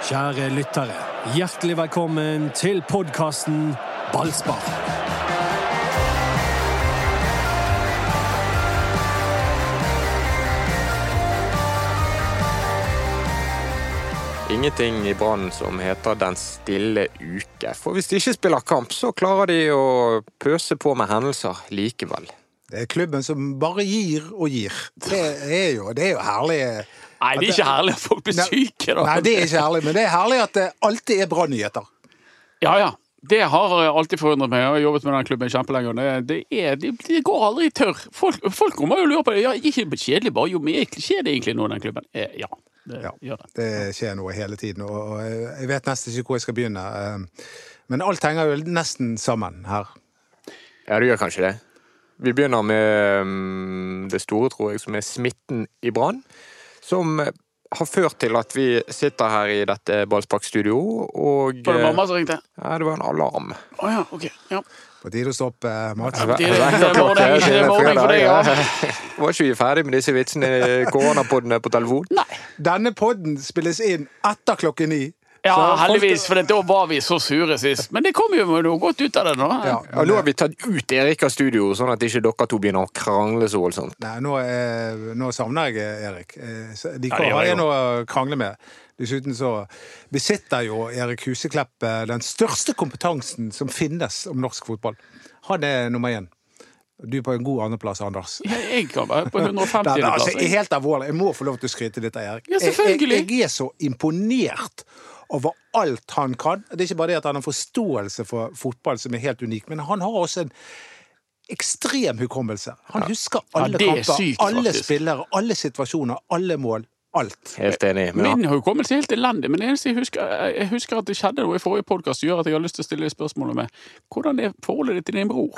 Kjære lyttere, hjertelig velkommen til podkasten Ballspar. Ingenting i Brann som heter Den stille uke. For hvis de ikke spiller kamp, så klarer de å pøse på med hendelser likevel. Det er klubben som bare gir og gir. Det er jo, det er jo herlig. Nei, det er ikke herlig at folk blir syke, da. Nei, det er ikke herlig, men det er herlig at det alltid er bra nyheter. Ja, ja. Det har alltid forundret meg. Jeg har jobbet med den klubben kjempelenge. Det, det, er, det, det går aldri tørr. Folk, folk kommer jo og lurer på det. Ja, ikke kjedelig, bare jo mer skjer det egentlig nå i den klubben? Eh, Ja, det Ja, gjør det. det skjer noe hele tiden, og og jeg vet nesten ikke hvor jeg skal begynne. Eh, Men alt henger jo nesten sammen her. Ja, det gjør kanskje det. Vi begynner med mm, det store, tror jeg, som er smitten i Brann. Som har ført til at vi sitter her i dette ballsparkstudio, og Var det mamma som ringte? Ja, det var en alarm. Å ja, ok. Ja. På tide å stoppe, eh, Mats. Det det morgen, det er morgen for deg, ja. Var ikke vi ferdig med disse vitsene i koronapodene på telefon? Nei. Denne podden spilles inn etter klokken ni. Ja, Så heldigvis, for da var vi så sure sist. Men det kom jo noe godt ut av det nå. Ja, og nå har vi tatt ut Erik av studio, sånn at ikke dere to begynner å krangle så voldsomt. Nei, nå, er, nå savner jeg Erik. Eh, De kan ja, har jeg noe å krangle med. Dessuten så besitter jo Erik Huseklepp eh, den største kompetansen som finnes om norsk fotball. Han er nummer én. Du er på en god andreplass, Anders. Jeg, kan være på Nei, men 150. altså, plass. helt alvorlig, jeg må få lov til å skryte litt av Erik. Ja, selvfølgelig. Jeg, jeg, jeg er så imponert over alt han kan. Det er ikke bare det at han har forståelse for fotball som er helt unik, men han har også en ekstrem hukommelse. Han husker alle er kamper, sykt, alle faktisk. spillere, alle situasjoner, alle mål. Alt. Helt enig. Men Min hukommelse er helt elendig, men det eneste jeg husker, jeg husker at det skjedde noe i forrige podkast som gjør at jeg har lyst til å stille spørsmålet med hvordan er forholdet ditt til din bror?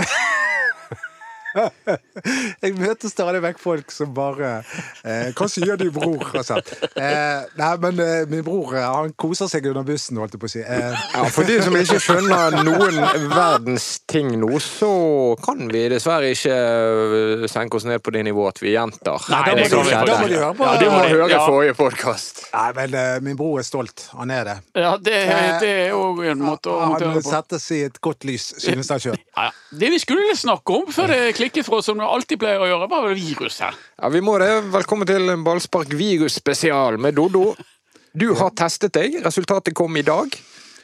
Jeg møter stadig vekk folk som bare eh, 'Hva sier du, bror?' Altså. Eh, nei, men eh, min bror eh, han koser seg under bussen, holdt jeg på å si. Eh, Ja, For de som ikke skjønner noen verdens ting nå, så kan vi dessverre ikke øh, senke oss ned på det nivået at vi gjentar. Nei, da, det må kan de, vi må de høre på. Ja, Du må det- høre ja. forrige podkast. Nei, men eh, min bror er stolt. Han er det. Ja, det, det er jo en måte å håndtere Han det på. settes i et godt lys, synes han sjøl. Ja, ja. Det vi skulle snakke om før det klikket for oss, som du alltid pleier å gjøre, var virus her. Ja, vi må det. Velkommen til en ballspark virus-spesial med Doddo. Du har testet deg. Resultatet kom i dag.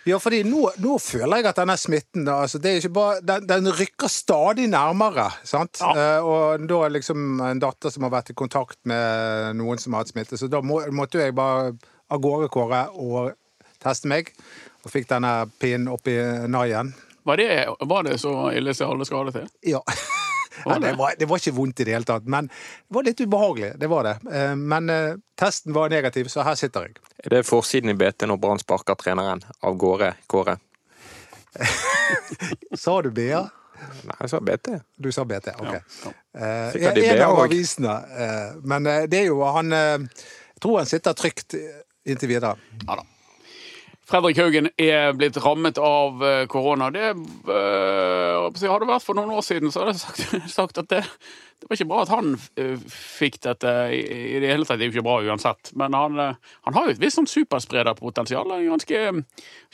Ja, fordi nå, nå føler jeg at denne smitten da, altså, det er ikke bare, den, den rykker stadig nærmere. sant? Ja. Uh, og da er liksom en datter som har vært i kontakt med noen som har hatt smitte, så da må, måtte jo jeg bare av gårde, Kåre, og teste meg. Og fikk denne pinnen oppi i naien. Var det, var det så ille som alle skal ha det til? Ja. Nei, det, var, det var ikke vondt i det hele tatt, men det var litt ubehagelig. Det var det. Eh, Men eh, testen var negativ, så her sitter jeg. Er det forsiden i BT når Brann sparker treneren av gårde, Kåre? Sa du BA? Nei, jeg sa BT. Du sa BT, ok. Ja, Eh, Sikkert de en BA av avisene. eh, men eh, det er jo han eh, Jeg tror han sitter trygt inntil videre. Ja da. Fredrik Haugen er blitt rammet av eh, korona. Det øh, Hadde vært for noen år siden, så hadde jeg sagt, sagt at det, det var ikke bra at han eh, fikk dette i, i det hele tatt. Det er jo ikke bra uansett. Men han, han har jo et visst sånn supersprederpotensial. Er ganske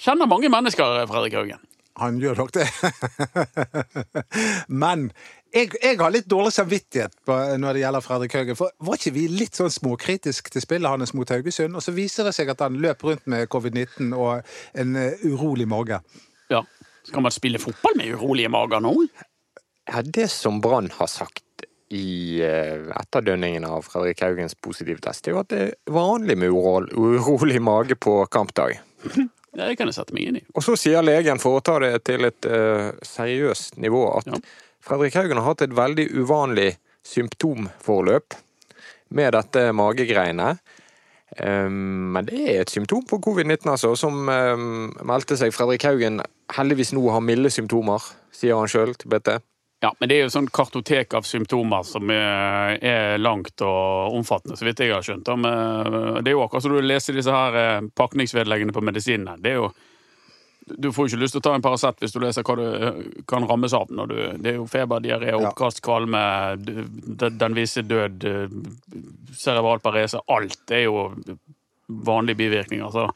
Kjenner mange mennesker, Fredrik Haugen. Han gjør nok det. men jeg, jeg har litt dårlig samvittighet på, når det gjelder Fredrik Haugen. For var ikke vi litt sånn småkritisk til spillet hans mot Haugesund? Og så viser det seg at han løp rundt med covid-19 og en eh, urolig mage. Ja. Skal man spille fotball med urolige mager nå? Ja, det som Brann har sagt i eh, etterdønningen av Fredrik Haugens positive test, er jo at det er vanlig med urolig mage på kampdag. Ja, det kan jeg sette meg inn i. Og så sier legen, for å ta det til et uh, seriøst nivå, at Ja. Fredrik Haugen har hatt et veldig uvanlig symptomforløp med dette magegreiene. Um, men det er et symptom på covid-19, altså, som um, meldte seg. Fredrik Haugen heldigvis nå har milde symptomer, sier han sjøl til BT. Ja, men det er jo sånn kartotek av symptomer som er, langt og omfattende, så vidt jeg har skjønt. men Det er jo akkurat som du leser disse her eh, pakningsvedleggene på medisinene. Det er jo Du får ikke lyst til å ta en Paracet hvis du leser hva du kan rammes av. Når du, det er jo feber, diaré, oppkast, kvalme, den visse død, eh, cerebral parese. Alt er jo vanlige bivirkninger. Så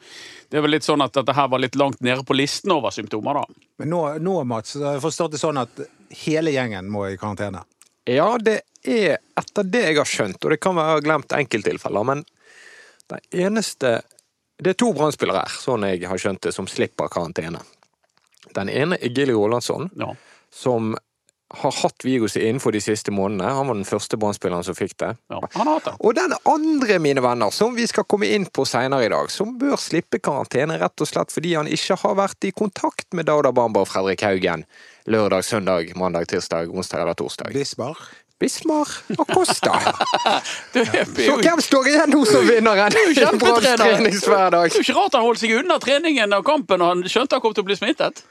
det er vel litt sånn at dette her var litt langt nede på listen over symptomer, da. Men nå, nå Mats, har jeg forstått det sånn at hele gjengen må i karantene. Ja, det er etter det jeg har skjønt, og det kan være jeg har glemt enkelttilfeller, men det eneste Det er to brannspillere her, sånn jeg har skjønt det, som slipper karantene. Den ene er Gilly Rolandsson, Ja. som har hatt viruset innenfor de siste månedene. Han var den første brannspilleren som fikk det. ja. Han har hatt det. Og den andre, mine venner, som vi skal komme inn på senere i dag, som bør slippe karantene rett og slett fordi han ikke har vært i kontakt med Dauda Bamba og Fredrik Haugen lørdag, søndag, mandag, tirsdag, onsdag eller torsdag. Bismar. Bismar Acosta. Det er Så jo hvem står igjen nå som vinneren? i Branns kjempetrener. Det er jo ikke rart han holdt seg unna treningen og kampen og han skjønte han kom til å bli smittet.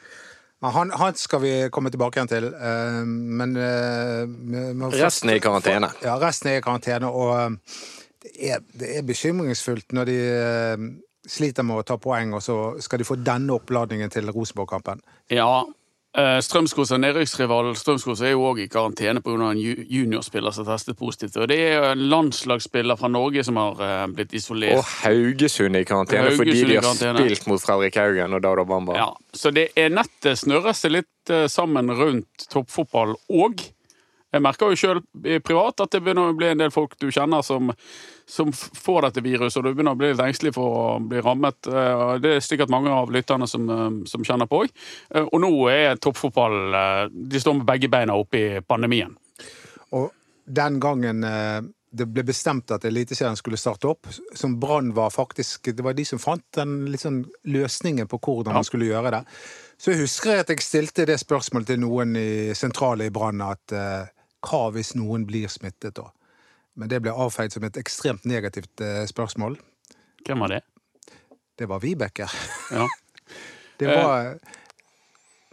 Men Han, han skal vi komme tilbake igjen til, men, men eh, må først- Resten er i karantene. Ja, resten er i karantene, og eh, det er, det er bekymringsfullt når de eh, sliter med å ta poeng, og så skal de få denne oppladningen til Rosenborg-kampen. Ja. Eh, er som nedrykksrival Strømskos er jo òg i karantene pga. en juniorspiller som testet positivt. Og det er jo en landslagsspiller fra Norge som har eh, blitt isolert. Og Haugesund er i karantene Haugesund fordi de har spilt mot Fredrik Haugen og Dado Bamba. Ja, så det er nettet snørrer seg litt eh, sammen rundt toppfotball òg. Jeg merker jo sjøl privat at det begynner å bli en del folk du kjenner som, som får dette viruset, og du begynner å bli litt engstelig for å bli rammet. Eh, Det er sikkert mange av lytterne som, eh, som kjenner på òg. Og nå er toppfotball eh, De står med begge beina oppe i pandemien. Og den gangen eh, det ble bestemt at Eliteserien skulle starte opp, som Brann var faktisk Det var de som fant den sånn løsningen på hvordan Ja. man skulle gjøre det. Så jeg husker at jeg stilte det spørsmålet til noen i sentrale i Brann at eh, hva hvis noen blir smittet da? Men det ble avfeid som et ekstremt negativt eh, spørsmål. Hvem var det? Det var Vibeke. Ja. Det var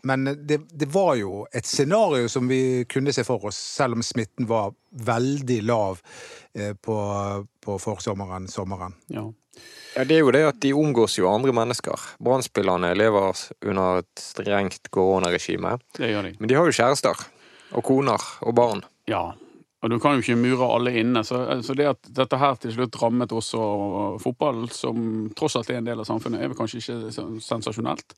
Men det, det var jo et scenario som vi kunne se for oss, selv om smitten var veldig lav eh, på, på forsommeren, sommeren. ja. Ja, Det er jo det at de omgås jo andre mennesker. Brannspillerne lever under et strengt koronaregime. Det gjør de. Men de har jo kjærester. Og koner og barn. Ja, og du kan jo ikke mure alle inne. Så, så det at dette her til slutt rammet også fotballen, som tross alt er en del av samfunnet, er vel kanskje ikke så sensasjonelt.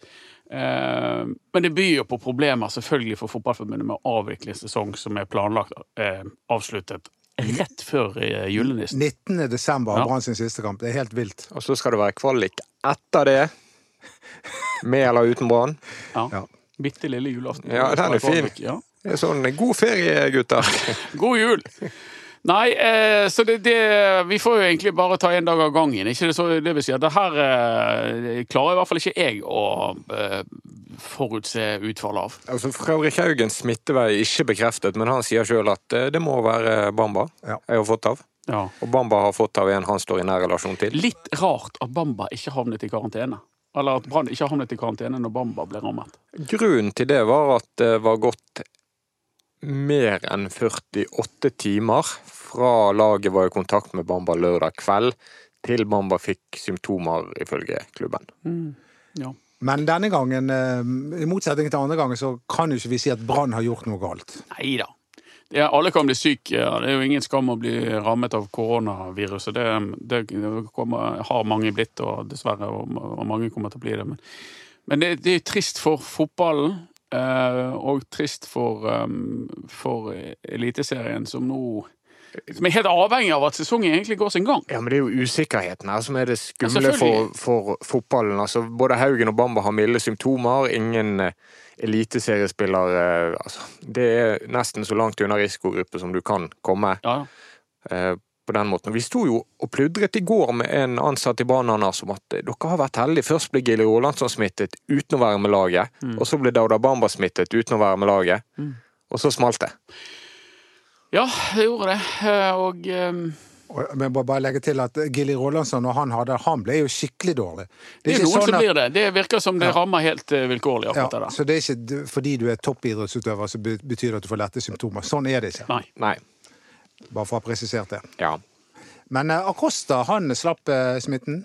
Eh, men det byr jo på problemer selvfølgelig for Fotballforbundet med å avvikle sesong som er planlagt eh, avsluttet rett før eh, julenissen. 19. desember Ja. Brann sin siste kamp. Det er helt vilt. Og så skal det være kvalik etter det. Med eller uten Brann. Ja. Ja. Bitte lille julaften. Ja, den er fin. Ja. Det er sånn god ferie, gutter. God jul! Nei, eh, så det, det Vi får jo egentlig bare ta en dag av gangen. Ikke det, så, det vil si at det her eh, klarer i hvert fall ikke jeg å eh, forutse utfallet av. Altså, Fredrik Haugens smittevei er ikke bekreftet, men han sier sjøl at eh, det må være Bamba Ja. jeg har fått av. Ja. Og Bamba har fått av en han står i nær relasjon til. Litt rart at Bamba ikke havnet i karantene. Eller at Brann ikke havnet i karantene når Bamba ble rammet. Grunnen til det var at det var gått mer enn 48 timer fra laget var i kontakt med Bamba lørdag kveld, til Bamba fikk symptomer, ifølge klubben. Ja. Men denne gangen, eh, i motsetning til andre ganger, så kan jo ikke vi si at Brann har gjort noe galt. Nei da. Det er, alle kan bli syke. ja. Det er jo ingen skam å bli rammet av koronaviruset. Det, det kommer, har mange blitt, og dessverre, og, og mange kommer til å bli det. Men, men det, det er trist for fotballen, og trist for, um, for Eliteserien, som nå som er helt avhengig av at sesongen egentlig går sin gang. Ja, men det er jo usikkerheten her som er det skumle for, for fotballen. Altså, både Haugen og Bamba har milde symptomer. Ingen eh, eliteseriespiller eh, altså, Det er nesten så langt unna risikogruppe som du kan komme. Ja, eh, på den måten. Vi sto jo og pludret i går med en ansatt i Banana som om at eh, dere har vært heldige. Først ble Gilly Rolandsson smittet uten å være med laget. Mm. Og så ble Dauda Bamba smittet uten å være med laget. Og så smalt det. ja det gjorde det. Eh, Og um... Og- Men bare- bare legge til at Gilly Rolandsson, når han hadde han ble jo skikkelig dårlig. det er ikke noen sånn som blir det. Det virker som det Ja. rammer helt eh, vilkårlig, ja, det der. Så det er ikke fordi du er toppidrettsutøver, så betyr det at du får lette symptomer. Sånn er det ikke. Nei. Nei. Bare for å ha presisert det. Ja. Men eh, Acosta, han slapp eh, smitten.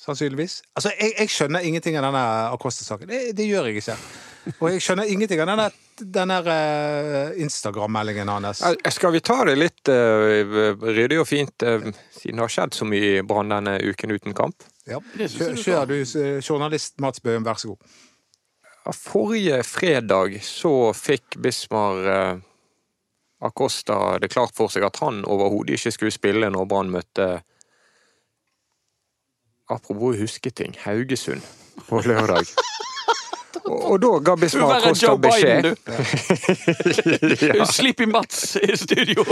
Sannsynligvis. Altså, jeg, jeg skjønner ingenting av denne Acosta-saken. Det, det gjør jeg ikke. Og jeg skjønner ingenting av denne denne eh, Instagram-meldingen hans? Skal vi ta det litt uh, ryddig og fint, uh, siden det har skjedd så mye i Brann denne uken uten kamp? Ja. Kjør, du kjør du, journalist Mats Bøhm, vær så god. Forrige fredag så fikk Bismar eh, Acosta det klart for seg at han overhodet ikke skulle spille når Brann møtte Apropos husketing, Haugesund på lørdag. Og, og da ga Bismar Acosta beskjed. ja. Sleepy Mats i studio.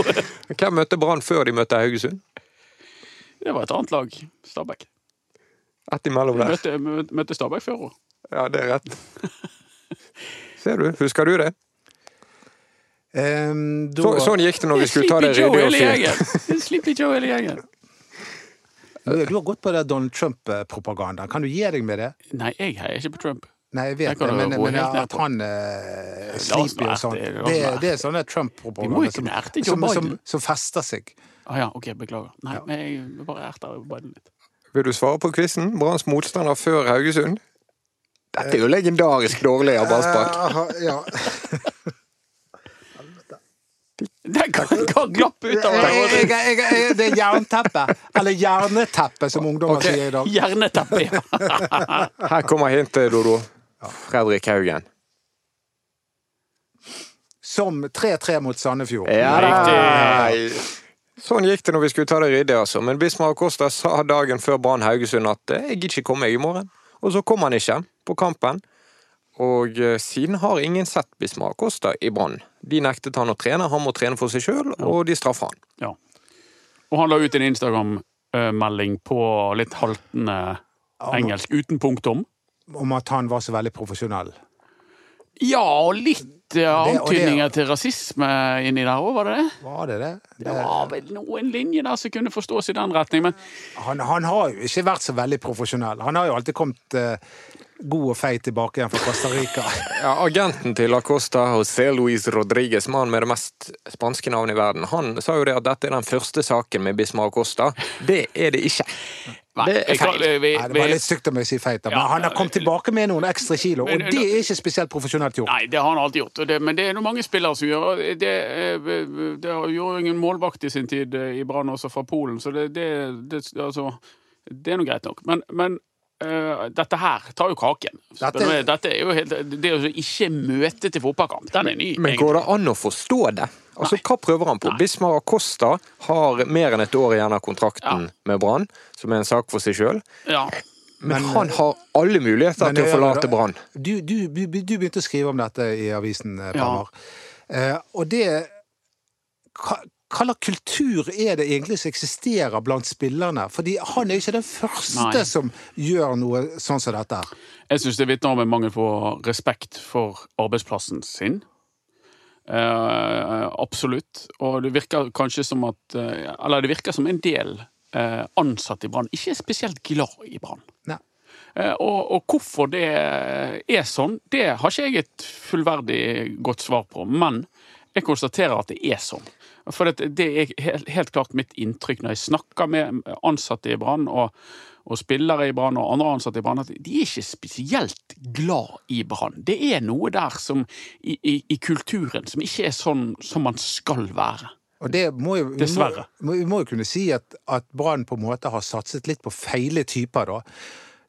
Hvem møtte Brann før de møtte Haugesund? Det var et annet lag. Stabæk. Ett imellom der. Møtte, møtte Stabæk før òg. Ja, det er rett. Ser du? Husker du det? Ehm, da, Så, sånn gikk det når vi skulle ta det ryddig og fint. Sleepy Joe hele gjengen. Du har gått på det Donald Trump-propagandaen. Kan du gi deg med det? Nei, jeg heier ikke på Trump. Nei, jeg vet jeg det, men, men at han uh, sliper og sånn, det, det, det er sånne Trump-propaganda som, som, som, som fester seg. Ah, ja, ok, beklager. Nei, men jeg bare erter Biden litt. Vil du svare på quizen? Branns motstander før Haugesund? Dette er jo legendarisk dårlig av ballspark. Uh, ja. Den kan kan glappe ut av Jeg, jeg, jeg, jeg, det er jernteppe. Eller jerneteppe, som ungdommer okay. sier i dag. Hjerneteppe, ja. Her kommer hintet, Dodo. Fredrik Haugen. Som 3-3 mot Sandefjord. Riktig. Sånn gikk det når vi skulle ta det ryddig, altså. Men Bismar Acosta sa dagen før Brann Haugesund at eh, 'jeg gidder ikke komme, jeg, i morgen'. Og så kom han ikke på kampen. Og eh, siden har ingen sett Bismakosta i Brann. De nektet han å trene, han må trene for seg sjøl, og de straffer han. Ja. Og han la ut en Instagram-melding på litt haltende engelsk, uten punktum. Om at han var så veldig profesjonell. Ja, og litt eh, antydninger til rasisme inni der òg, var det det? Var det det? Det var vel noen linjer der som kunne forstås i den retning, men Han, han har jo ikke vært så veldig profesjonell. Han har jo alltid kommet uh, god og feit tilbake igjen fra Costa Rica. Ja, Agenten til Acosta, José Luis Rodriguez, mannen med det mest spanske navnet i verden, han sa jo det at dette er den første saken med Bismar Acosta. Det er det ikke. Nei, Det er feil. vi- Nei, det var litt stygt av meg å si feit, men Ja, han har kommet tilbake med noen ekstra kilo, og det er ikke spesielt profesjonelt gjort. Nei, det har han alltid gjort. Og det, men det er det mange spillere som gjør. Det, eh, det gjorde jo ingen målvakt i sin tid eh, i Brann, også fra Polen, så det, det, det, altså, det er nå greit nok. Men, men uh, dette her tar jo kaken. Dette- Dette, dette er jo helt, det å ikke møte til fotballkamp, den er ny. Men egentlig. går det an å forstå det? Altså, Hva prøver han på? Bismar Acosta har mer enn et år igjen av kontrakten med Brann, som er en sak for seg sjøl. Ja. Men, Men- han har alle muligheter Men til å forlate Brann. Du, du, du du begynte å skrive om dette i avisen, eh, Ja. Eh, og det hva, hva slags kultur er det egentlig som eksisterer blant spillerne? Fordi han er ikke den første Nei. som gjør noe sånn som dette. Jeg syns det vitner om en mangel på respekt for arbeidsplassen sin. Eh, absolutt. Og det virker kanskje som at eh, Eller det virker som en del eh, ansatte i Brann ikke er spesielt glad i Brann. Eh, og, og hvorfor det er sånn, det har ikke jeg et fullverdig godt svar på. Men jeg konstaterer at det er sånn. For det, det er helt, helt klart mitt inntrykk når jeg snakker med ansatte i Brann og, og spillere i Brann og andre ansatte i Brann, at de er ikke spesielt glad i Brann. Det er noe der som, i, i, i kulturen som ikke er sånn som man skal være. Og det må jo, vi må, må- vi må jo kunne si at, at Brann på en måte har satset litt på feile typer, da.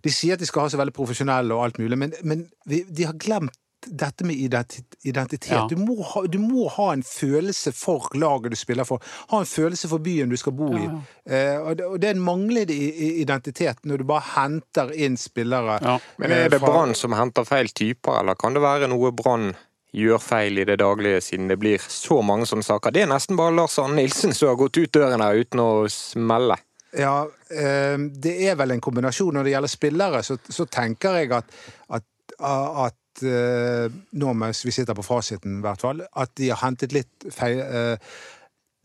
De sier at de skal ha så veldig profesjonelle og alt mulig, men, men vi, de har glemt dette med identitet. Ja. Du, må ha, du må ha en følelse for laget du spiller for. Ha en følelse for byen du skal bo i. Ja, Eh, og, det, og det er en manglende i- i- identitet når du bare henter inn spillere. Ja. Men er det eh, fra- Brann som henter feil typer, eller kan det være noe Brann gjør feil i det daglige, siden det blir så mange sånne saker? Det er nesten bare Lars Arne Nilsen som har gått ut døren her uten å smelle. Ja, eh, det er vel en kombinasjon. Når det gjelder spillere, så, så tenker jeg at, at, at eh, nå mens vi sitter på fasiten, i hvert fall, at de har hentet litt feil eh,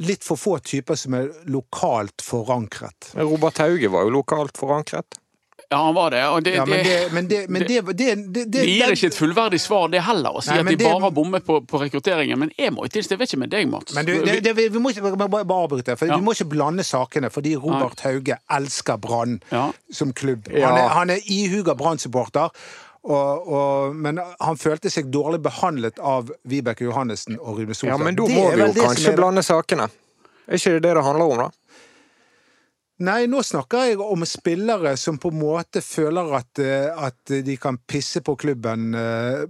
Litt for få typer som er lokalt forankret. Men Robert Hauge var jo lokalt forankret. Ja, han var det. Og det, Ja, men det, det, men det, men det, det, det, det, det gir ikke et fullverdig svar, det heller, å si Nei, at de det- bare har bommet på, på rekrutteringen. Men jeg må jo tilstå, jeg vet ikke med deg, Mats. Men du, det, det, vi, vi må ikke bare, bare avbryte, for Ja. vi må ikke blande sakene. Fordi Robert Hauge elsker Brann Ja. som klubb. Ja. Han er, han er ihuga Brann-supporter. Og, og, men han følte seg dårlig behandlet av Vibeke Johannessen og Rune Soltvedt. Ja, men da må vi jo kanskje er- blande sakene. Er ikke det det det handler om, da? Nei, nå snakker jeg om spillere som på en måte føler at, eh, at de kan pisse på klubben. eh,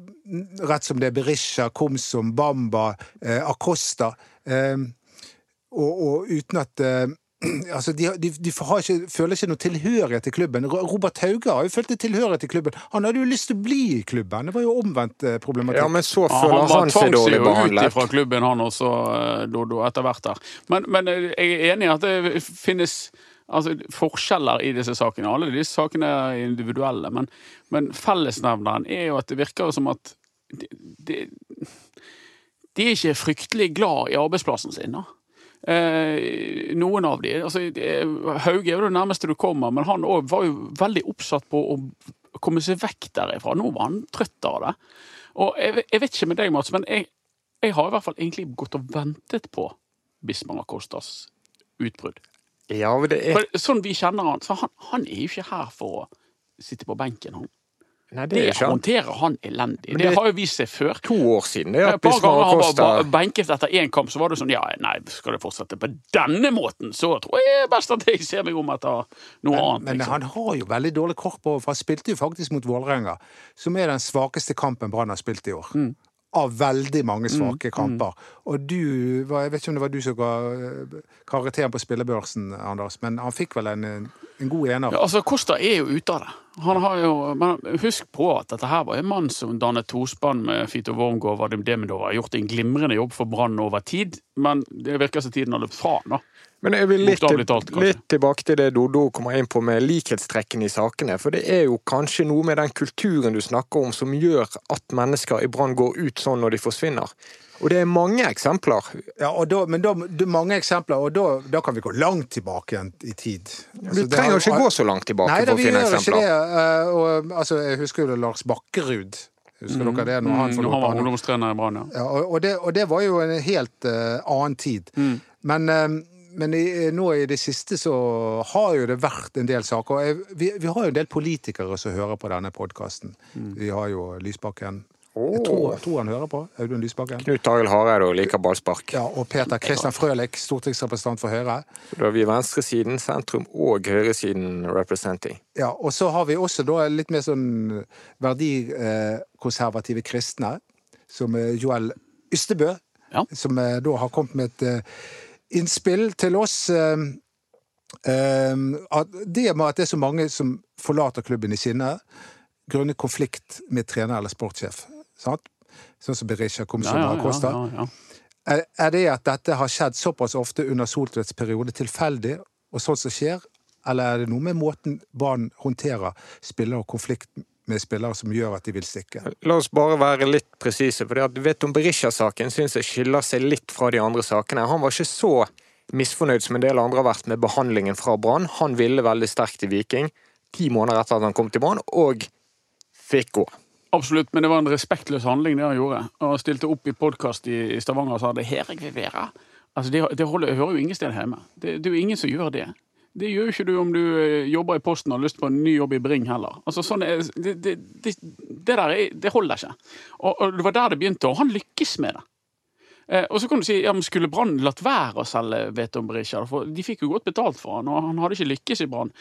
Rett som det er Berisha, Komsom, Bamba, eh, Acosta. Og, og uten at Altså, de, de, de har ikke, føler ikke noe tilhørighet til klubben. Robert Hauge har jo følt tilhørighet til klubben. Han hadde jo lyst til å bli i klubben. Det var jo omvendt eh, problematikk. Ja, men så Ja, føler han var han seg dårlig tvangsig ut behandlet. fra klubben, han også, eh, Dodo, etter hvert der. Men, men eh, jeg er enig i at det finnes altså, forskjeller i disse sakene. Alle disse sakene er individuelle, men, men fellesnevneren er jo at det virker som at de, de, de er ikke fryktelig glad i arbeidsplassen sin. da. Eh, noen av de. Altså, Hauge er jo det nærmeste du kommer, men han var jo veldig oppsatt på å komme seg vekk derifra. Nå var han trøtt av det. Og jeg, vet- jeg vet ikke med deg, Mats, men jeg, jeg har i hvert fall egentlig gått og ventet på Bismar Acostas utbrudd. Ja, men det er For sånn vi kjenner han, så han, han er jo ikke her for å sitte på benken. Han. Nei, det Det er håndterer han elendig. Det, det- har jo vist seg før. To år siden det er at Bismar ganger han var benket etter én kamp, så var det sånn Ja, nei, skal det fortsette på denne måten, så tror jeg best at jeg ser meg om etter noe annet. Men liksom. han har jo veldig dårlig kort på, for han spilte jo faktisk mot Vålerenga, som er den svakeste kampen Brann har spilt i år. Mm. Av veldig mange svake kamper. Og du Jeg vet ikke om det var du som ga eh, karakteren på spillebørsen, Anders, men han fikk vel en, en god ener. Ja, altså, Kosta er jo ute av det. Han har jo, men Husk på at dette her var en mann som dannet tospann med Fito Wormgård og Vadim Demidov. Har gjort en glimrende jobb for Brann over tid, men det virker som tiden har løpt fra han. Men jeg vil litt, talt, litt tilbake til det Dodo kommer inn på med likhetstrekkene i sakene. For det er jo kanskje noe med den kulturen du snakker om som gjør at mennesker i Brann går ut sånn når de forsvinner. Og det er mange eksempler. Ja, og da, men da, mange eksempler, og da, da kan vi gå langt tilbake igjen i tid. Vi Altså, trenger jo ikke gå så langt tilbake Nei, da, for å vi gjør ikke det. eh, Og, altså, jeg husker jo det Lars Bakkerud. Husker dere det? Når han Mm, han var ungdomstrener i Brann, ja. Ja, og, og, det, og det var jo en helt uh, annen tid. Men, eh, men i, nå i det siste så har jo det vært en del saker. Jeg, vi, vi har jo en del politikere som hører på denne podkasten. Vi har jo Lysbakken. Jeg tror, tror han hører på. Audun Lysbakken. Knut Arild Hareide og liker ballspark. Ja, og Peter Kristian Frølich, stortingsrepresentant for Høyre. Da har vi venstresiden, sentrum og høyresiden representing. Ja, Og så har vi også da litt mer sånn verdikonservative kristne, som Joel Ystebø, Ja. som eh, da har kommet med et eh, innspill til oss. eh, eh, det med at det er så mange som forlater klubben i sinne grunnet konflikt med trener eller sportssjef, sant? sånn som Berisha Komsom Ja, og ja, Acosta. ja, ja. Er, det at dette har skjedd såpass ofte under Soltvedts periode tilfeldig, og sånt som skjer, eller er det noe med måten barn håndterer spillere og konflikt med spillere som gjør at de vil stikke? La oss bare være litt presise. for det at du vet om Berisha-saken syns jeg skiller seg litt fra de andre sakene. Han var ikke så misfornøyd som en del andre har vært med behandlingen fra Brann. Han ville veldig sterkt i Viking ti måneder etter at han kom til Brann, og fikk gå. Absolutt, men det var en respektløs handling det han gjorde. Han stilte opp i podkast i, Stavanger og sa det her jeg vil være. Altså, det, det holder, hører jo ingen steder hjemme. Det, det er jo ingen som gjør det. Det gjør ikke du om du eh, jobber i Posten og har lyst på en ny jobb i Bring heller. Altså, sånn det, det, det, det der er, det holder ikke. Og, og det var der det begynte, og han lykkes med det. Eh, og så kan du si ja, men skulle Brann latt være å selge Veton Berisha? For de fikk jo godt betalt for han, og han hadde ikke lykkes i Brann.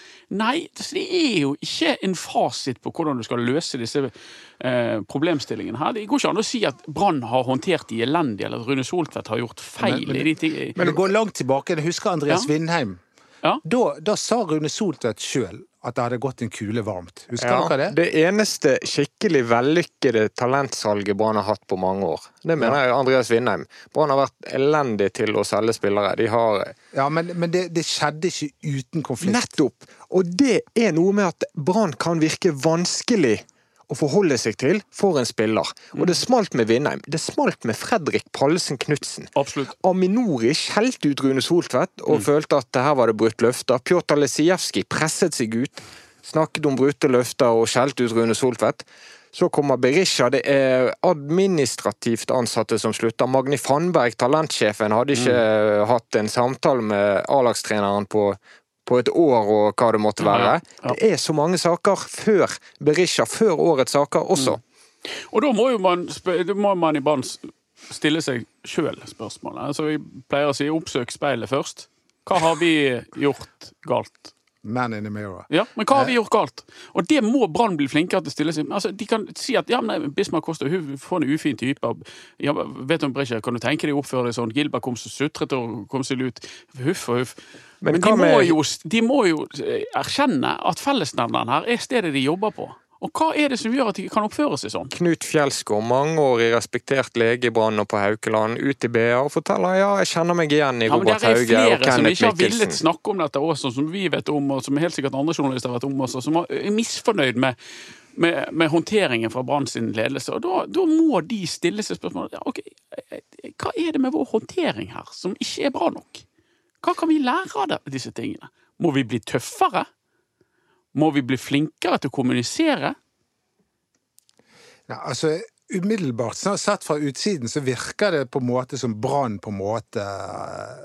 Nei, det er jo ikke en fasit på hvordan du skal løse disse eh, problemstillingene her. Det går ikke an å si at Brann har håndtert de elendig, eller at Rune Soltvedt har gjort feil. Men- men- i de ting. Men det går langt tilbake. Jeg husker Andreas Ja. Vindheim. Ja. Da, da sa Rune Soltvedt sjøl at det hadde gått en kule varmt. Husker Ja, dere det? det eneste skikkelig vellykkede talentsalget Brann har hatt på mange år. Det mener jeg Andreas Vindheim. Brann har vært elendig til å selge spillere. De har Ja, Men, men det, det skjedde ikke uten konflikt. Nettopp! Og det er noe med at Brann kan virke vanskelig å forholde seg til for en spiller. Og det smalt med Vindheim. Det smalt med Fredrik Pallesen Knutsen. Aminori skjelte ut Rune Soltvedt og følte at her var det brutt løfter. Pjotr Lesijevskij presset seg ut, snakket om brutte løfter og skjelte ut Rune Soltvedt. Så kommer Berisha, det er administrativt ansatte som slutter. Magni Fannberg, talentsjefen, hadde ikke hatt en samtale med A-lagstreneren på på et år og hva det måtte være. Det er så mange saker før Berisha, før årets saker også. Og da må jo man, må man i s- stille seg sjøl spørsmålet. Altså, vi pleier å si 'oppsøk speilet' først. Hva har vi gjort galt? Man in the mirror. Ja, Men hva har vi gjort galt? Og det må Brann bli flinkere til å stille seg Altså, De kan si at ja, men Bismar Kosta hun får en ufin type. Ja, vet du om Brescia, Kan du tenke deg å oppføre deg sånn? Gilbert kom så sutret og kom seg ut. Huff og huff. Men Men, de, må med- jo, de må jo eh, erkjenne at fellesnevneren her er stedet de jobber på. Og hva er det som gjør at de kan oppføre seg sånn? Knut Fjelsgaard, mangeårig respektert lege i Brann og på Haukeland, ut i BA og forteller ja, jeg kjenner meg igjen i Ja, men Mikkelsen. Det er flere som ikke har villet snakke om dette også, som vi vet om, og som helt sikkert andre journalister har vært om også, som er misfornøyd med, med, med håndteringen fra Brann sin ledelse. Og da, da må de stille seg spørsmålet ja, ok, hva er det med vår håndtering her som ikke er bra nok? Hva kan vi lære av disse tingene? Må vi bli tøffere? Må vi bli flinkere til å kommunisere? Ja, altså, umiddelbart sett fra utsiden så virker det på en måte som Brann på en måte eh,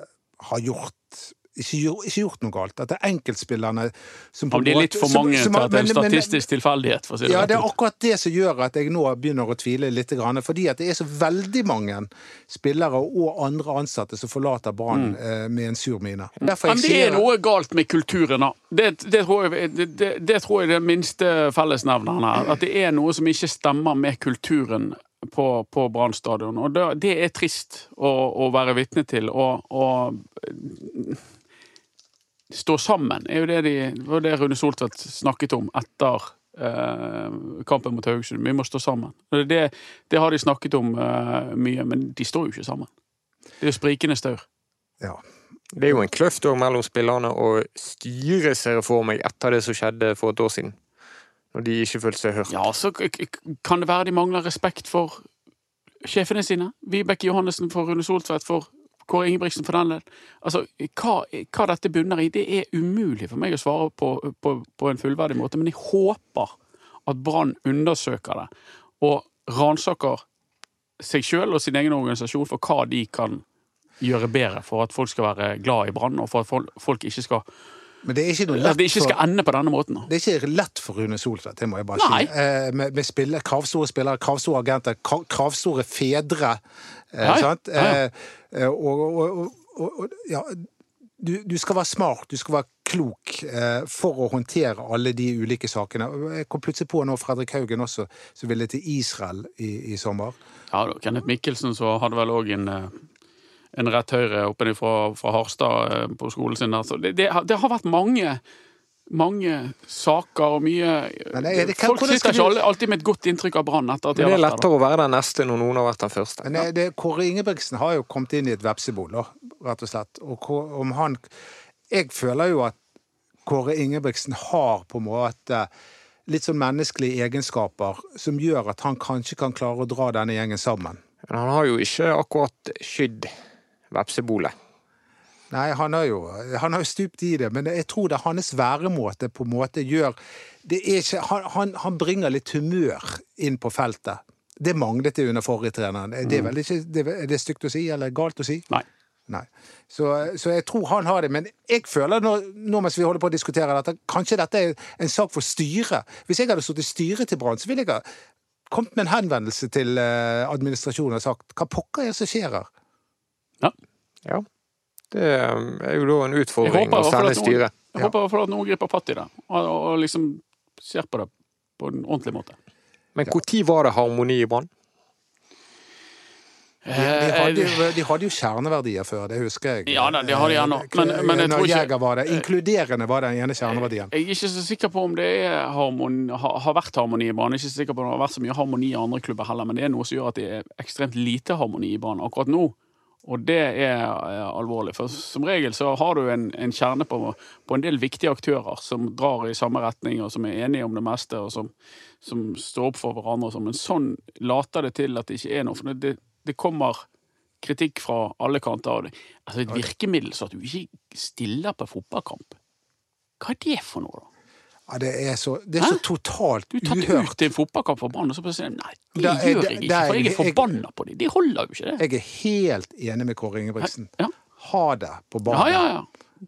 har gjort ikke, ikke gjort noe galt. At det er enkeltspillerne som en det er litt for mange som- til at det er en statistisk tilfeldighet, for å si det Ja, rett det er akkurat det som gjør at jeg nå begynner å tvile litt. Fordi at det er så veldig mange spillere og andre ansatte som forlater Brann mm. med en sur mine. Men det er noe galt med kulturen, da. Det, det, tror jeg, det, det, tror jeg er den minste fellesnevneren her. At det er noe som ikke stemmer med kulturen på, på Brann stadion. Og det, det er trist å, å være vitne til. Og, og eh, stå sammen er jo det, de, var det Rune Soltvedt snakket om etter eh, kampen mot Haugesund. Vi må stå sammen. Det, det har de snakket om eh, mye, men de står jo ikke sammen. Det er jo sprikende staur. ja. Det er jo en kløft mellom spillerne og styret, ser jeg for meg, etter det som skjedde for et år siden. Når de ikke følte seg hørt. Ja, så kan det være de mangler respekt for sjefene sine. Vibeke Johannessen for Rune Soltvedt, for Kåre Ingebrigtsen for den del. Altså, hva, hva dette bunner i, det er umulig for meg å svare på, på, på en fullverdig måte, men jeg håper at Brann undersøker det og ransaker seg sjøl og sin egen organisasjon for hva de kan gjøre bedre for at folk skal være glad i Brann, og for at folk, ikke skal Men det er ikke noe At det ikke skal ende på denne måten. Det er ikke lett for Rune Soltvedt, det må jeg bare Nei. si. Eh, med med spiller, kravstore spillere, kravstore agenter, kravstore fedre. Eh, sant? Eh, eh, og, og, og, og, ja, du, du skal være smart, du skal være klok eh, for å håndtere alle de ulike sakene. Jeg kom plutselig på nå Fredrik Haugen også, som ville til Israel i, i sommer. Ja, Kenneth Mikkelsen så hadde vel òg en, eh, en rett høyre oppe fra, fra Harstad eh, på skolen sin. Altså, det, det, har- det har vært mange mange saker og mye Men det er- det kan- Folk sitter ikke du- alltid med et godt inntrykk av Brann etter at de det har er vært der. lettere å være den neste når noen har vært den første. Men det, det, Kåre Ingebrigtsen har jo kommet inn i et vepsebol, rett og slett. Og om han Jeg føler jo at Kåre Ingebrigtsen har på en måte litt sånn menneskelige egenskaper som gjør at han kanskje kan klare å dra denne gjengen sammen. Men han har jo ikke akkurat skydd vepsebolet. Nei, han har jo han har jo stupt i det, men jeg tror det er hans væremåte på en måte gjør det er ikke, han, han, han bringer litt humør inn på feltet. Det manglet det under forrige treneren. Det er vel ikke det, Er det stygt å si, eller galt å si? Nei. Nei. Så, så jeg tror han har det. Men jeg føler nå, nå mens vi holder på å diskutere dette, kanskje dette er en sak for styret. Hvis jeg hadde stått i styret til Brann, så ville jeg ha kommet med en henvendelse til eh, administrasjonen og sagt hva pokker er det som skjer her? Ja. Ja. Det er jo da en utfordring å sende styret. jeg håper i hvert fall at noen griper fatt i det, og, og liksom ser på det på en ordentlig måte. Men når var det harmoni i Brann? De, de, hadde jo, de hadde jo kjerneverdier før, det husker jeg. Eh, Ja det har de ennå, men- men jeg tror ikke- var det. Inkluderende var den ene kjerneverdien. Jeg er ikke så sikker på om det er harmoni, har, har vært harmoni i banen. Jeg er ikke så sikker på om det har vært så mye harmoni i andre klubber heller, men det er noe som gjør at det er ekstremt lite harmoni i banen akkurat nå. Og det er eh, alvorlig. For som regel så har du en, en kjerne på, på en del viktige aktører som drar i samme retning, og som er enige om det meste, og som, som står opp for hverandre. sånn. Men sånn later det til at det ikke er noe. For det, det kommer kritikk fra alle kanter. Altså et virkemiddel så at du ikke stiller på fotballkamp. Hva er det for noe, da? Ja, det er så, det er så totalt uhørt. Du tatt uhørt. ut en fotballkamp for Brann, og så bare sier du, nei, det Da er- gjør jeg ikke, for jeg er jeg- jeg- forbanna på dem. De holder jo ikke det. Jeg er helt enig med Kåre Ingebrigtsen. Ja, Ha det på ja, banen. ja. ja.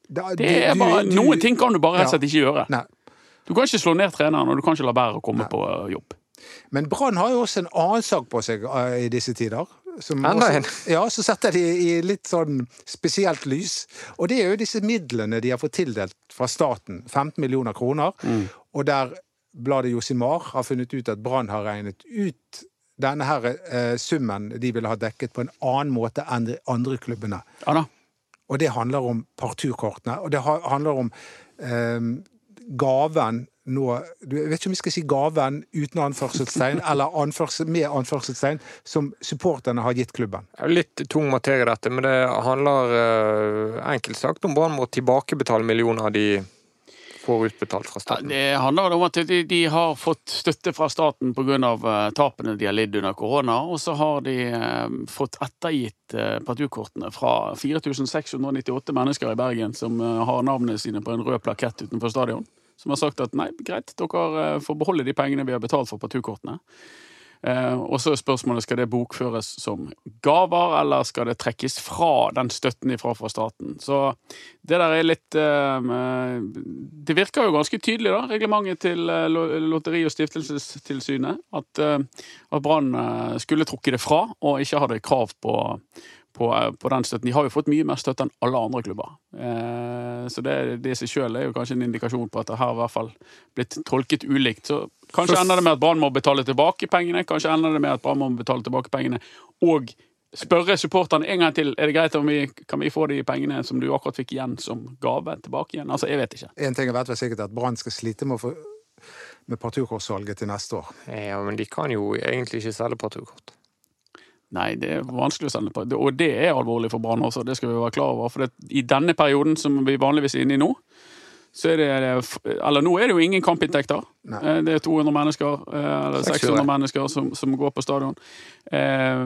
Da- Det er bare, du- noen ting kan du bare rett og slett ikke gjøre. Nei. Du kan ikke slå ned treneren, og du kan ikke la være å komme på eh, jobb. Men Brann har jo også en annen sak på seg eh, i disse tider. Som Enda en. Ja, så setter de i litt sånn spesielt lys. Og det er jo disse midlene de har fått tildelt fra staten. 15 millioner kroner. Mm. Og der bladet Josimar har funnet ut at Brann har regnet ut denne her eh, summen de ville ha dekket på en annen måte enn de andre klubbene. Anna. Og det handler om parturkortene. Og det handler om eh, gaven nå du, Jeg vet ikke om vi skal si gaven uten anførselstegn, eller anførsel, med anførselstegn, som supporterne har gitt klubben. Litt tung materie, dette, men det handler eh, enkelt sagt om Brann må tilbakebetale millioner de får utbetalt fra Ja, staten. det handler om at de, de har fått støtte fra staten pga. Uh, tapene de har lidd under korona. Og så har de eh, fått ettergitt partukortene fra 4698 mennesker i Bergen som eh, har navnene sine på en rød plakett utenfor stadion. Som har sagt at nei, greit, dere eh, får beholde de pengene vi har betalt for parturkortene. Eh, og så er spørsmålet skal det bokføres som gaver, eller skal det trekkes fra den støtten ifra fra staten. Så det der er litt eh, Det virker jo ganske tydelig, da, reglementet til eh, Lotteri- og stiftelsestilsynet, at, eh, at Brann eh, skulle trukket det fra og ikke hadde krav på, på, på den støtten. De har jo fått mye mer støtte enn alle andre klubber. Eh, så det, det i seg sjøl er jo kanskje en indikasjon på at det her i hvert fall blitt tolket ulikt. Så kanskje Så- ender det med at Brann må betale tilbake pengene, kanskje ender det med at Brann må betale tilbake pengene, og spørre supporterne en gang til er det greit om vi kan vi få de pengene som du akkurat fikk igjen som gave, tilbake igjen. Altså, jeg vet ikke. En ting jeg vet vel sikkert at Brann skal slite med å få med parturkortsalget til neste år. Ja, men de kan jo egentlig ikke selge parturkort. Nei, det er vanskelig å sende på. Og det er alvorlig for Brann også, det skal vi være klar over. For det, i denne perioden som vi vanligvis er inne i nå, så er det Eller nå er det jo ingen kampinntekter. Eh, Det er 200 mennesker, eh, eller 600. 600 mennesker som, som går på stadion. Eh,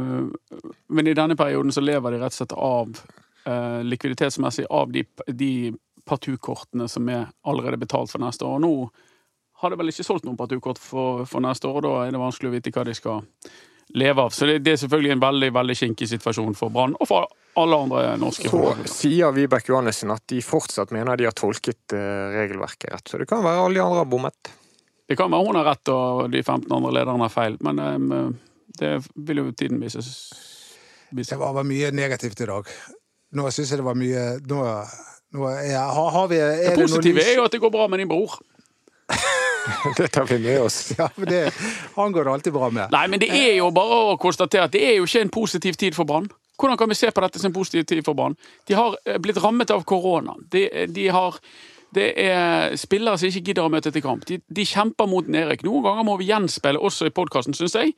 Men i denne perioden så lever de rett og slett av likviditetsmessig av de, de partukortene som er allerede betalt for neste år. Og nå har de vel ikke solgt noen partukort for, for neste år, og da er det vanskelig å vite hva de skal leve av. Så det, det er selvfølgelig en veldig veldig kinkig situasjon for Brann, og for alle andre norske Så sier Vibeke Johannessen at de fortsatt mener de har tolket eh, regelverket rett. Så det kan være alle de andre har bommet. Det kan være hun har rett og de 15 andre lederne har feil, men um, det vil jo tiden vise. vise. Det var mye negativt i dag. Nå syns jeg det var mye Nå, nå er, har, har vi er Det noe positive noe er jo at det går bra med din bror. Det tar vi med oss. Ja, men det, han går det alltid bra med. Nei, men det er jo bare å konstatere at det er jo ikke en positiv tid for Brann. Hvordan kan vi se på dette som en positiv tid for Brann? De har eh, blitt rammet av korona. De, de har det er spillere som ikke gidder å møte til kamp. De, de kjemper mot nedrykk. Noen ganger må vi gjenspeile også i podkasten, syns jeg,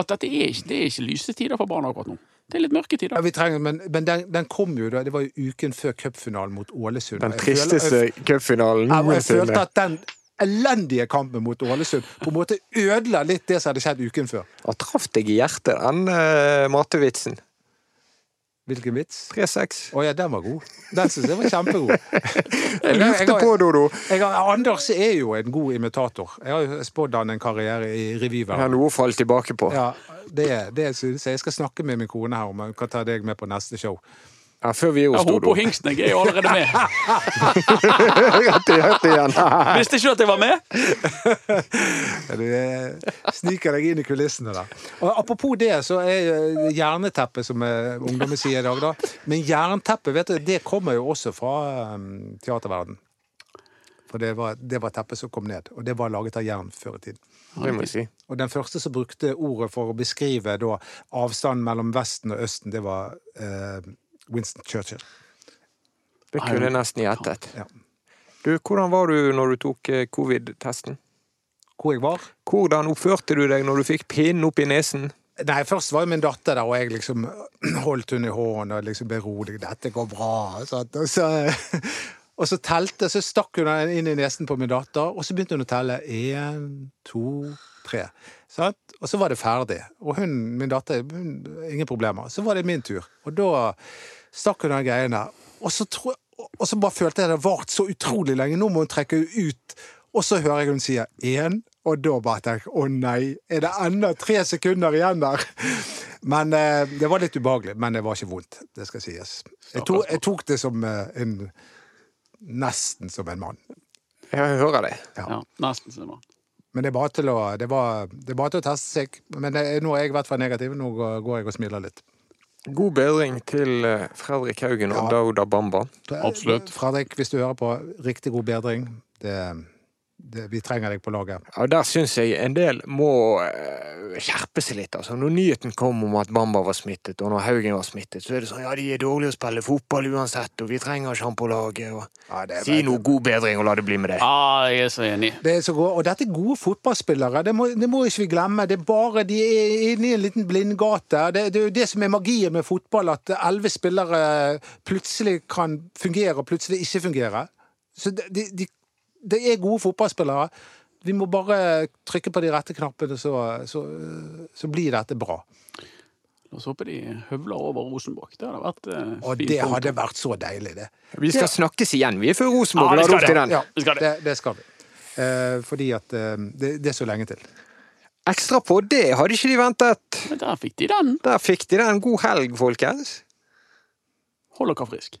at dette er ikke, det er ikke lyse tider for barna akkurat nå. Det er litt mørke Ja, tider. vi trenger, men men den, den kom jo da, det var jo uken før cupfinalen mot Ålesund. Den tristeste cupfinalen jeg, jeg følte at den elendige kampen mot Ålesund på en måte ødela litt det som hadde skjedd uken før. Han traff deg i hjertet, den uh, matevitsen. Hvilken vits? 3-6. Å ja, den var god. Den syns jeg var kjempegod. Jeg lurte på, Dodo. Anders er jo en god imitator. Jeg har spådd han en karriere i Jeg har noe å falle tilbake på. Ja, det, det syns jeg. Jeg skal snakke med min kone her om jeg kan ta deg med på neste show. Ja, før vi er Ja, oss, hun på Dodo. hingsten, jeg er jo allerede med. Rett i hjertet igjen. Visste ikke du at jeg var med? Du eh, sniker deg inn i kulissene da. Og apropos det, så er jerneteppet, jernteppet, som eh, ungdommen sier i dag, da. Men jernteppet, vet du, det kommer jo også fra um, teaterverden. For det var, det var teppet som kom ned, og det var laget av jern før i tiden. Si. Og den første som brukte ordet for å beskrive da, avstanden mellom Vesten og Østen, det var eh, Winston Churchill. Det kunne jeg nesten gjettet. Ja. Du, hvordan var du når du tok eh, covid-testen? Hvor jeg var? Hvordan oppførte du deg når du fikk pinnen opp i nesen? Nei, først var jo min datter der, og jeg liksom holdt henne i hånden og liksom beroliget. 'Dette går bra.' Og så, og så telte, så stakk hun den inn i nesen på min datter, og så begynte hun å telle. Én, to, tre. Sant? Og så var det ferdig. Og hun, min datter, hun, ingen problemer. Så var det min tur. Og da stakk hun den greien der. Og så, tro, og så bare følte jeg det vart så utrolig lenge. Nå må hun trekke ut. Og så hører jeg hun sier én, og da bare tenker jeg å nei, er det enda tre sekunder igjen der? Men eh, det var litt ubehagelig. Men det var ikke vondt, det skal sies. Jeg tok, jeg tok det som eh, en Nesten som en mann. Jeg hører det. Ja. Ja, nesten som en mann. Men det er bare til å, det var, det er bare til å teste seg. Men det, nå er jeg i hvert fall negativ. Nå går jeg og smiler litt. God bedring til eh, Fredrik Haugen og Ja. Dauda Bamba. Absolutt. Fredrik, hvis du hører på, riktig god bedring. Det, det, vi trenger deg på laget. Ja, Der syns jeg en del må eh, skjerpe seg litt. altså. Når nyheten kom om at Bamba var smittet, og når Haugen var smittet, så er det sånn ja, de er dårlige å spille fotball uansett, og vi trenger ikke han på laget. og Ja, det er Si noe god bedring og la det bli med det. Ja, jeg er så enig. Det er så god, og dette er gode fotballspillere, det må, det må ikke vi glemme. Det er bare De er inne i en liten blindgate. Det, det er jo det som er magien med fotball, at elleve spillere plutselig kan fungere, og plutselig ikke fungere. Så de, de, det er gode fotballspillere. Vi må bare trykke på de rette knappene, så, så, så blir dette bra. La oss håpe de høvler over Rosenborg. Det hadde vært eh, Og det hadde vært så deilig, det. Vi skal snakkes igjen, vi er før Rosenborg. Ja, opp til det. den. Ja, Vi skal det. det, det skal vi. Eh, fordi at eh, det, det er så lenge til. Ekstra på det hadde ikke de ventet. Men der fikk de den. Der fikk de den. God helg, folkens. Hold dere frisk.